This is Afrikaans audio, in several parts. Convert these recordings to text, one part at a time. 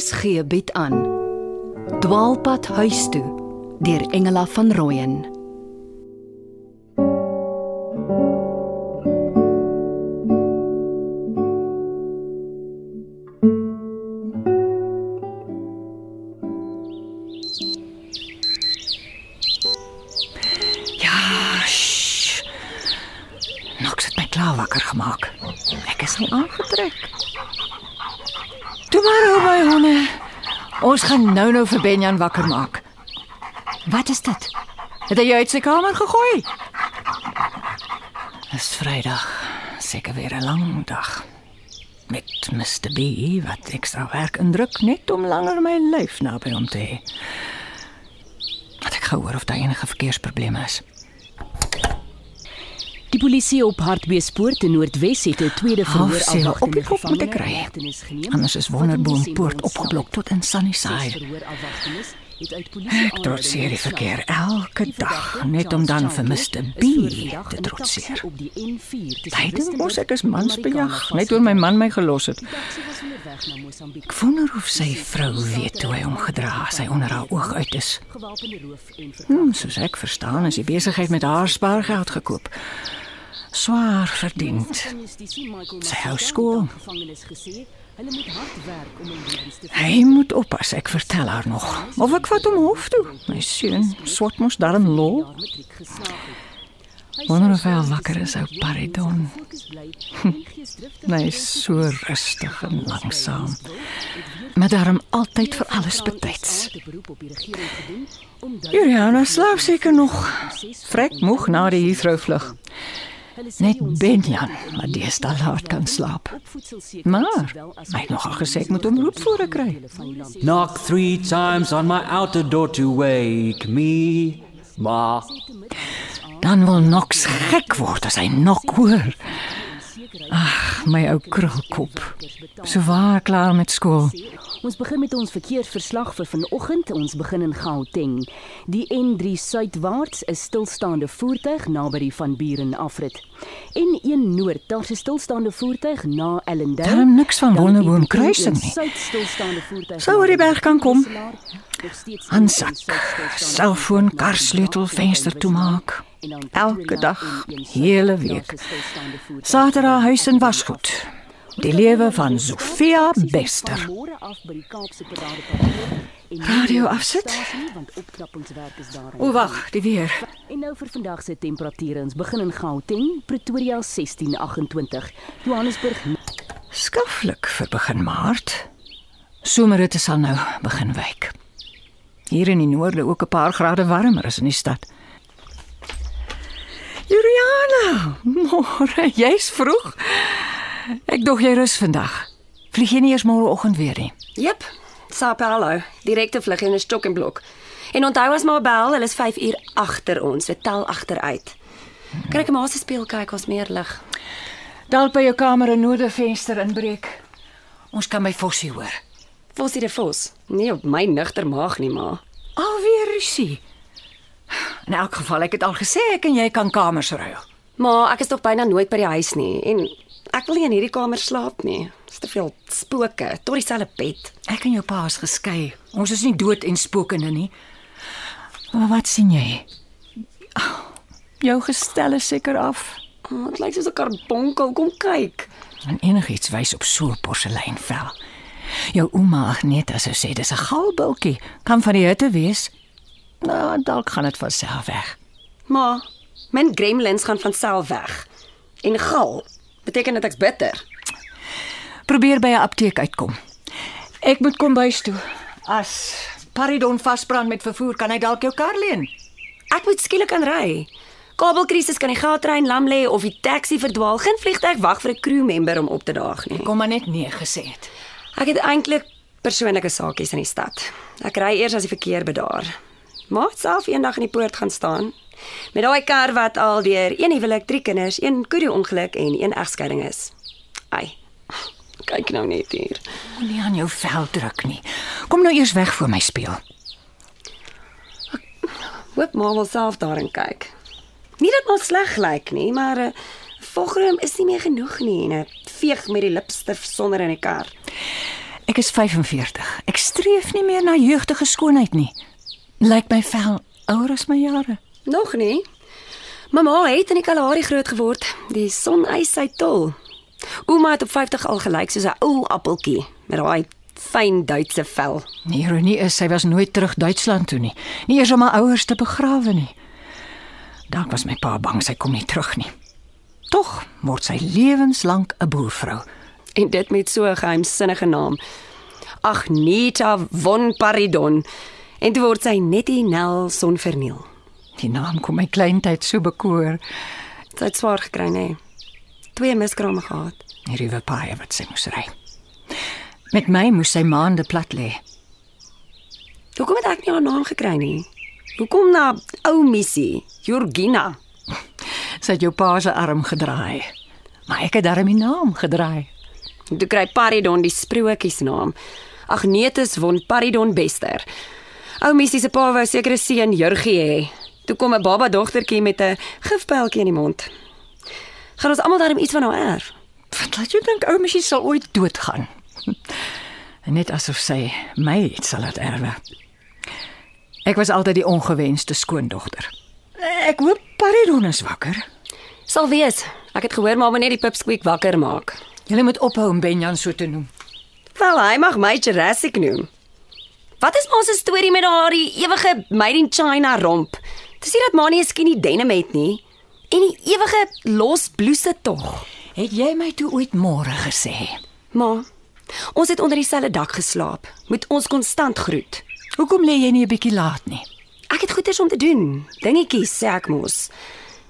RSG bied aan Dwaalpad huis toe deur Engela van Rooyen Ja. Nox het my klaar wakker gemaak. Ek is nie aangetrek. Toe maar ou my honde. Ons gaan nou nou vir Benjan wakker maak. Wat is dit? Het hy jou uit sy kamer gegooi? Dis Vrydag. Seker weer 'n lang dag. Met Mr. B wat ekstra werk indruk net om langer my lyf naby hom te hê. Wat ek gehoor of daar enige verkeersprobleme is. Die polisie op Hartbeespoort in Noordwes het 'n tweede verhoor sewe afwagtende op die kop moet ek kry. Anders is Wonderboom poort opgeblok tot in Sunnyside. Ek trotseer die verkeer elke Die dag net om dan vir Childwood, Mr. is B te trotseer. taxi Op die N4 tussen Tydens Rustenburg mos ek is en mansbejag, Marikana net oor my man my gelos het. Die. Ek wonder of sy vrou weet hoe hy hom gedra as hy onder haar oog uit is. Hmm, soos ek verstaan, is die besigheid met haar spaargeld gekoop. Swaar verdiend. Sy hou skool. Hy moet oppas, ek vertel haar nog. Of ek vat hom hof toe. My seun, swat mos lo. geslaag het. Wonder of hy al wakker is, ou Paridon. Hy is so rustig en langsaam. Maar daarom altyd vir alles betyds. Juliana slaap seker nog. Vrek moeg na die Heathrow vlug. Net Benjan wat deesdae laat kan slaap. Maar hy het nogal gesê ek moet hom roep voor ek kry. Knock three times on my outer door to wake me. Ma. Dan wil Knox gek word as hy nog hoor. Ag, my ou krulkop. So waar klaar met skool. Ons begin met ons verkeersverslag vir vanoggend. Ons begin in Gauteng. Die N3 suidwaarts is stilstaande voertuig naby die Van Buren afrit. N1 noord, daar's 'n stilstaande voertuig na Ellendale. Daarom niks van Wonderboom die N1 kruising nie. Suid stilstaande voertuig. Sou oor die berg kan kom. Nog steeds Handsak, N1 suid stilstaande selfoon, karsleutel, Brakpan venster toemaak. En dan Elke dag, N1 suid, hele week. Saterdag huis en wasgoed. Die lewe van Sofia Bester. Radio afsit? want opknappingswerk is daar. O wag, die weer. En nou vir vandag se temperature. Ons begin in Gauteng, Pretoria 16:28, Johannesburg Skaflik vir begin Maart. Somerhitte sal nou begin wyk. Hier in die noorde ook 'n paar grade warmer as in die stad. Juliana, môre, jy's vroeg. Ek dog jy rus vandag. Vlieg jy nie eers môreoggend weer nie? Jep. Sao Paulo, direkte vlug in 'n stok en blok. En onthou as maar bel, hulle is 5 uur agter ons. We tel agteruit. Kyk, maar as speel kyk ons meer lig. Dalk by jou kamer 'n noordevenster inbreek. Ons kan by Fossie hoor. Fossie de Vos. Nee, op my nigter maag nie, ma. Alweer rusie. In elk geval, ek het al gesê ek en jy kan kamers ruil. Maar ek is tog byna nooit by die huis nie en ek wil nie in hierdie kamer slaap nie. Dis te veel spooke tot dieselfde bed. Ek en jou pa is geskei. Ons is nie dood en spokende nie. Maar wat sien jy? Oh, jou gestel is seker af. Oh, dit lyk soos 'n karbonkel. Kom kyk. En enigiets wys op so 'n porseleinvel. Jou ouma Agneta sou sê dis 'n galbultjie. Kan van die hitte wees. Nou, dalk gaan dit van self weg. Maar men gremlins gaan van self weg. En gal beteken dit ek's bitter. Probeer by 'n apteek uitkom. Ek moet kom bys toe. As Paridon vasbrand met vervoer, kan hy dalk jou kar leen. Ek moet skielik aan ry. Kabelkrisis kan die goudtrein lam lê of die taxi verdwaal. Geen vliegtyg wag vir 'n crewmember om op te daag nie. Kom maar net nee gesê het. Ek het eintlik persoonlike saakies in die stad. Ek ry eers as die verkeer bedaar. Het self eendag in die poort gaan staan met daai kar wat al deur een huwelik, drie kinders, een koerie-ongeluk en een egskeiding is. Ai. Kyk nou net hier. Moenie aan jou vel druk nie. Kom nou eers weg voor my speel. Hoop maar wil self daarin kyk. Nie dat ons sleg lyk nie, maar 'n uh, volgroom is nie meer genoeg nie en 'n veeg met die lipstif sonder in die kar. Ek is 45. Ek streef nie meer na jeugtige skoonheid nie. Lyk my vel ouer as my jare. Nog nie. Mamma het in die Kalahari groot geword. Die son eis sy tol. Ouma het op 50 al gelyk soos 'n ou appeltjie met daai fyn Duitse vel. Die ironie is sy was nooit terug Duitsland toe nie. Nie eers om haar ouers te begrawe nie. Dalk was my pa bang sy kom nie terug nie. Tog word sy lewenslank 'n boervrou. En dit met so 'n geheimsinnige naam. Agneta von Paridon. En toe word sy Nettie Nelson verniel. Die naam kom my kleintyd so bekoor. Sy het swaar gekry, nê. Twee miskrame gehad. Die ruwe paai wat sy moes ry. Met my moes sy maande plat lê. Hoekom het ek nie haar naam gekry nie? Hoekom na ou missie, Georgina? Sy het jou pa se arm gedraai. Maar ek het darm die naam gedraai. Toe kry Paridon die sprokiesnaam. Agnetus von Paridon Bester. Ou missie se pa wou seker 'n seun Jurgie hê. Toe kom 'n baba dogtertjie met 'n gifpyltjie in die mond. Gaan ons almal daarom iets van haar erf? Wat laat jou dink ou meisie sal ooit doodgaan? Net asof sy my iets sal laat erwe. Ek was altyd die ongewenste skoondogter. Ek hoop Paridon is wakker. Sal wees. Ek het gehoor maar wanneer die pipsqueak wakker maak. Jy moet ophou om Benjan so te noem. Wel, hy mag my Jurassic noem. Wat is maar se storie met daardie ewige made in China romp? Dis nie dat maar nie 'n skinny denim het nie. En die ewige los blouse tog. Het jy my toe ooit môre gesê? Ma, ons het onder dieselfde dak geslaap. Moet ons konstant groet. Hoekom lê jy nie 'n bietjie laat nie? Ek het goeders om te doen. Dingetjies, sê ek mos.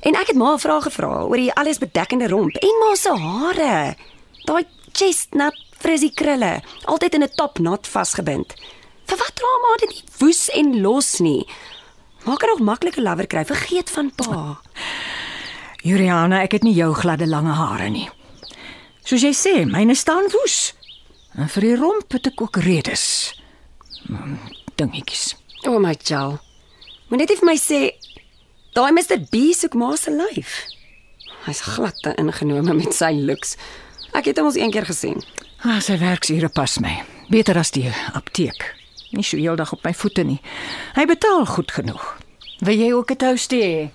En ek het ma vrae gevra oor die alles bedekkende romp en ma se hare. Daai chestnut frizzy krulle, altyd in 'n topknot vasgebind. Vir wat dra ma dit nie woes en los nie? Maak er nog maklike lover kry, vergeet van pa. Juliana, ek het nie jou gladde lange hare nie. Soos jy sê, myne staan woes. En vir die romp het ek ook redes. Hmm, Dingetjies. O oh my Jal. Moet net vir my sê daai Mr B soek ma se lyf. Hy's glad te ingenome met sy looks. Ek het hom ons een keer gesien. Ah, sy werksure pas my. Beter as die apteek. Nie so heeldag op my voete nie. Hy betaal goed genoeg. Wil jy ook 'n toastie hê?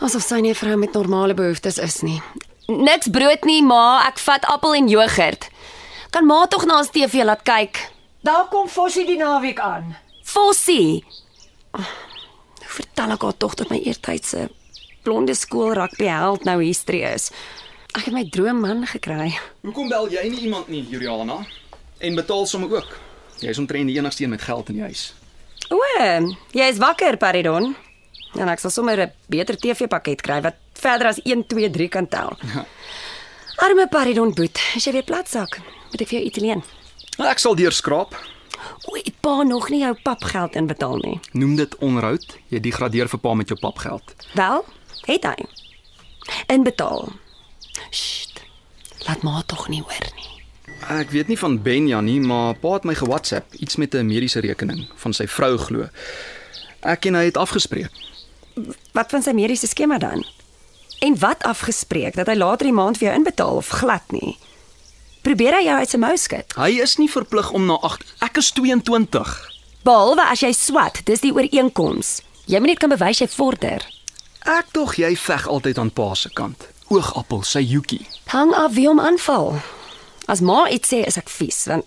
Asof sy nie 'n vrou met normale behoeftes is nie. Niks brood nie, ma. Ek vat appel en jogurt. Kan ma tog na ons TV laat kyk? Daar kom Fossie die naweek aan. Fossie. Oh, Hoe vertel ek haar tog dat my eertydse blonde skool rugby held nou history is? Ek het my droomman gekry. Hoekom bel jy nie iemand nie, Juliana? En betaal sommer ook. Jy's omtrent die enigste een met geld in die huis. O, jy is wakker, Paridon. En ek sal sommer 'n beter TV-pakket kry wat verder as 1 2 3 kan tel. Arme Paridon boet, as jy weer platsak, moet ek vir jou iets leen. Ek sal deurskraap. O, het pa nog nie jou papgeld inbetaal nie. Noem dit onroud. Jy degradeer vir pa met jou papgeld. Wel, het hy. Inbetaal. Sst. Laat ma tog nie hoor nie. Ek weet nie van Benja nie, maar pa het my ge-WhatsApp iets met 'n mediese rekening van sy vrou glo. Ek en hy het afgespreek. Wat van sy mediese skema dan? En wat afgespreek dat hy later die maand vir jou inbetaal of glad nie? Probeer hy jou uit sy mou skud? Hy is nie verplig om na 8 Ek is 22. Behalwe as jy swat, dis die ooreenkoms. Jy moet net kan bewys jy vorder. Ek tog jy veg altyd aan pa se kant. Oogappel, sy Yuki. Hang af wie hom aanval. As ma iets sê, is ek vies want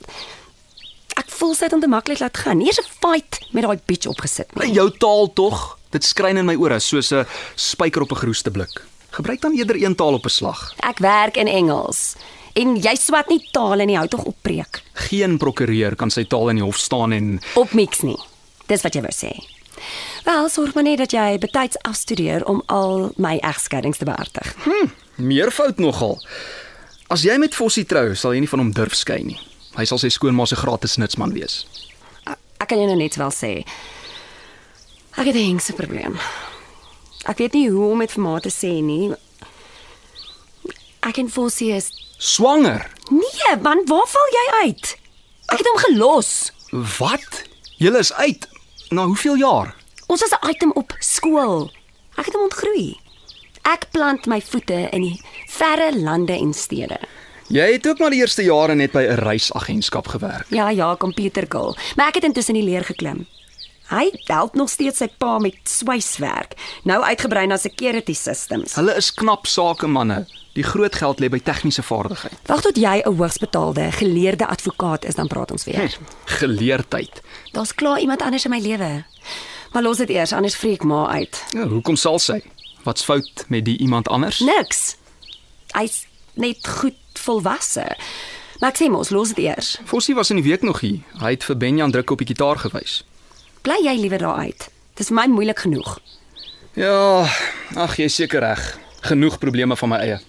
ek voel sy het hom te maklik laat gaan. Nie eens 'n fight met daai bitch opgesit nie. Jou taal tog. Dit skryn in my ore soos 'n spyker op 'n geroeste blik. Gebruik dan eerder een taal op 'n slag. Ek werk in Engels. En jy swat nie tale nie, hou tog op preek. Geen prokureur kan sy taal in die hof staan en Op mix nie. Dis wat jy wou sê. Wel, sorg maar net dat jy betyds afstudeer om al my egskeidings te behartig. meer fout nogal. As jy met Fossie trou, sal jy nie van hom durf skei nie. Hy sal sy skoonma se gratis nutsman wees. Ek kan jou nou net wel sê. Ek het 'n hengse probleem. Ek weet nie hoe om dit vir ma te sê nie. Ek en Fossie is Swanger. Nee, man, waar val jy uit? Ek het hom gelos. Wat? Julle is uit. Na hoeveel jaar? Ons was 'n item op skool. Ek het hom ontgroei. Ek plant my voete in die verre lande en stede. Jy het ook maar die eerste jare net by 'n reisagentskap gewerk. Ja, ja, computerkul. Maar ek het intussen die leer geklim. Hy help nog steeds sy pa met swyswerk, nou uitgebrei na security systems. Hulle is knap sakemanne. Die groot geld lê by tegniese vaardigheid. Wag tot jy 'n hoogsbetaalde, geleerde advokaat is, dan praat ons weer. Geleerdheid. Daar's klaar iemand anders in my lewe. Maar los dit eers, anders freak ma uit. Ja, hoekom sal sy? Wat's fout met die iemand anders? Niks. Hy's net goed volwasse. Maar ek sê mos, los dit eers. Fossie was in die week nog hier. Hy het vir Benjan druk op die gitaar gewys. Bly jy liewer daar uit. Dis vir my moeilik genoeg. Ja, ag jy's seker reg. Genoeg probleme van my eie.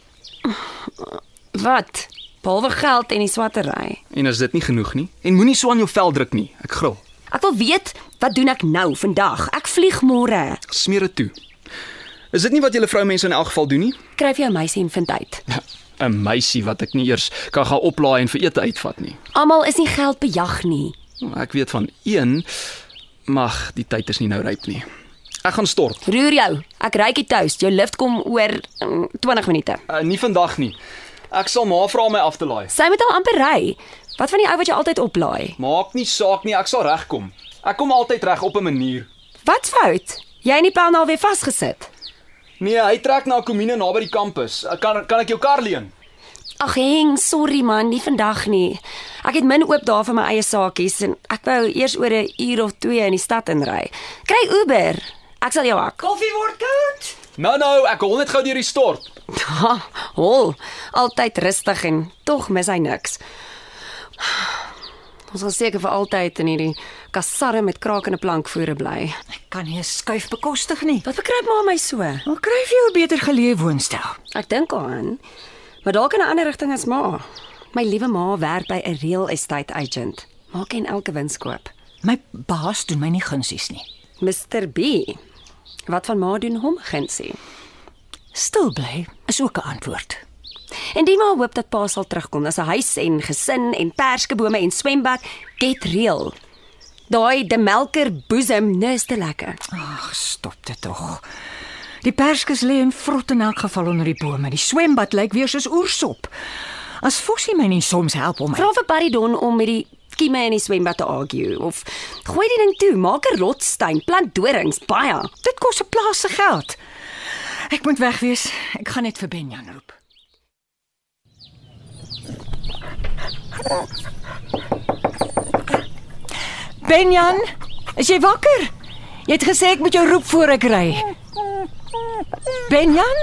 Wat? Behalwe geld en die swattery. En is dit nie genoeg nie? En moenie so aan jou vel druk nie. Ek gril. Ek wil weet, wat doen ek nou vandag? Ek vlieg môre. Smeer dit toe. Is dit nie wat julle vroumense in elk geval doen nie? Skryf jou meisie en vind uit. 'n Meisie wat ek nie eers kan gaan oplaai en vir ete uitvat nie. Almal is nie geld bejag nie. Ek weet van een, mag die tyd is nie nou ryp nie. Ek gaan stort. Roer jou. Ek ry die toast. Jou lift kom oor mm, 20 minute. Uh, nie vandag nie. Ek sal ma vra om my af te laai. Sy moet al amper ry. Wat van die ou wat jy altyd oplaai? Maak nie saak nie, ek sal regkom. Ek kom altyd reg op 'n manier. Wat fout? Jy en die pel nou weer vasgesit. Nee, hy trek na 'n komine naby die kampus. Kan kan ek jou kar leen? Ag, heng, sorry man, nie vandag nie. Ek het min oop daar vir my eie saakies en ek wou eers oor 'n uur of 2 in die stad inry. Kry Uber. Ek sal jou hak. Koffie word koud. Nou nou, ek hol net gou deur die stort. Ha, hol. Altyd rustig en tog mis hy niks. Ons sal seker vir altyd in hierdie kasarre met krakende plankvoere bly. Ek kan nie 'n skuif bekostig nie. Wat bekruip maar my so? Hoe kry jy 'n beter geleë woonstel? Ek dink aan. Maar dalk in 'n ander rigting as ma. My liewe ma werk by 'n real estate agent. Maak en elke wins koop. My baas doen my nie gunsies nie. Mr B. Wat van ma doen hom gunsie? Stil bly is ook 'n antwoord. En die ma hoop dat pa sal terugkom. As 'n huis en gesin en perskebome en swembad, get real. Daai de melker boesem nis te lekker. Ag, stop dit tog. Die perskes lê in vrot in elk geval onder die bome. Die swembad lyk weer soos oersop. As Fossie my nie soms help om my Vra vir Barry Don om met die kieme in die swembad te argue of gooi die ding toe, maak 'n rotsteen, plant dorings, baie. Dit kos 'n plaas se geld. Ek moet weg wees. Ek gaan net vir Benjan roep. Benjan, is jy wakker? Jy het gesê ek moet jou roep voor ek ry. Benjan?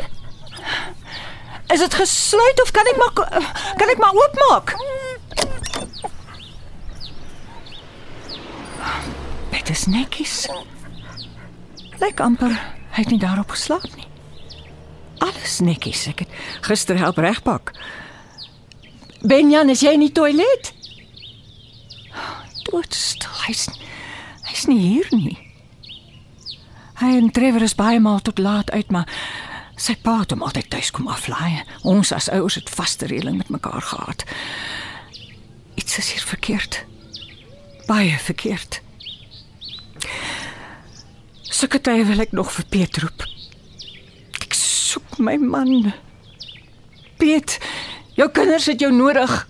Is dit gesluit of kan ek maar kan ek maar oopmaak? Dit is netjies. Lyk amper hy het nie daarop geslaap nie. Alles netjies. Ek het gister help regpak. Benjan, is jy in die toilet? Doodstil. Hy's hy's nie hier nie. Hy en Trevor is baie maal tot laat uit, maar sy pa het hom altyd tuis kom aflaai. Ons as ouers het vaste reëling met mekaar gehad. Iets is hier verkeerd. Baie verkeerd. Sulke tye wil ek nog vir Piet roep. Ek soek my man. Piet, jou kinders het jou nodig.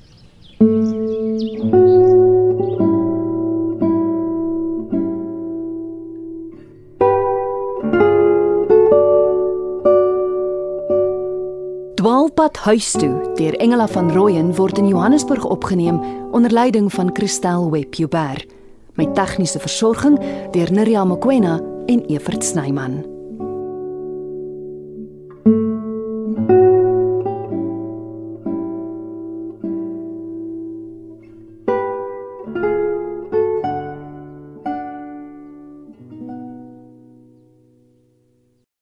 Dwaalpad huis toe deur Engela van Rooyen word in Johannesburg opgeneem onder leiding van Christel Webber. My tegniese versorging deur Nirja Mkwena en Evert Snyman.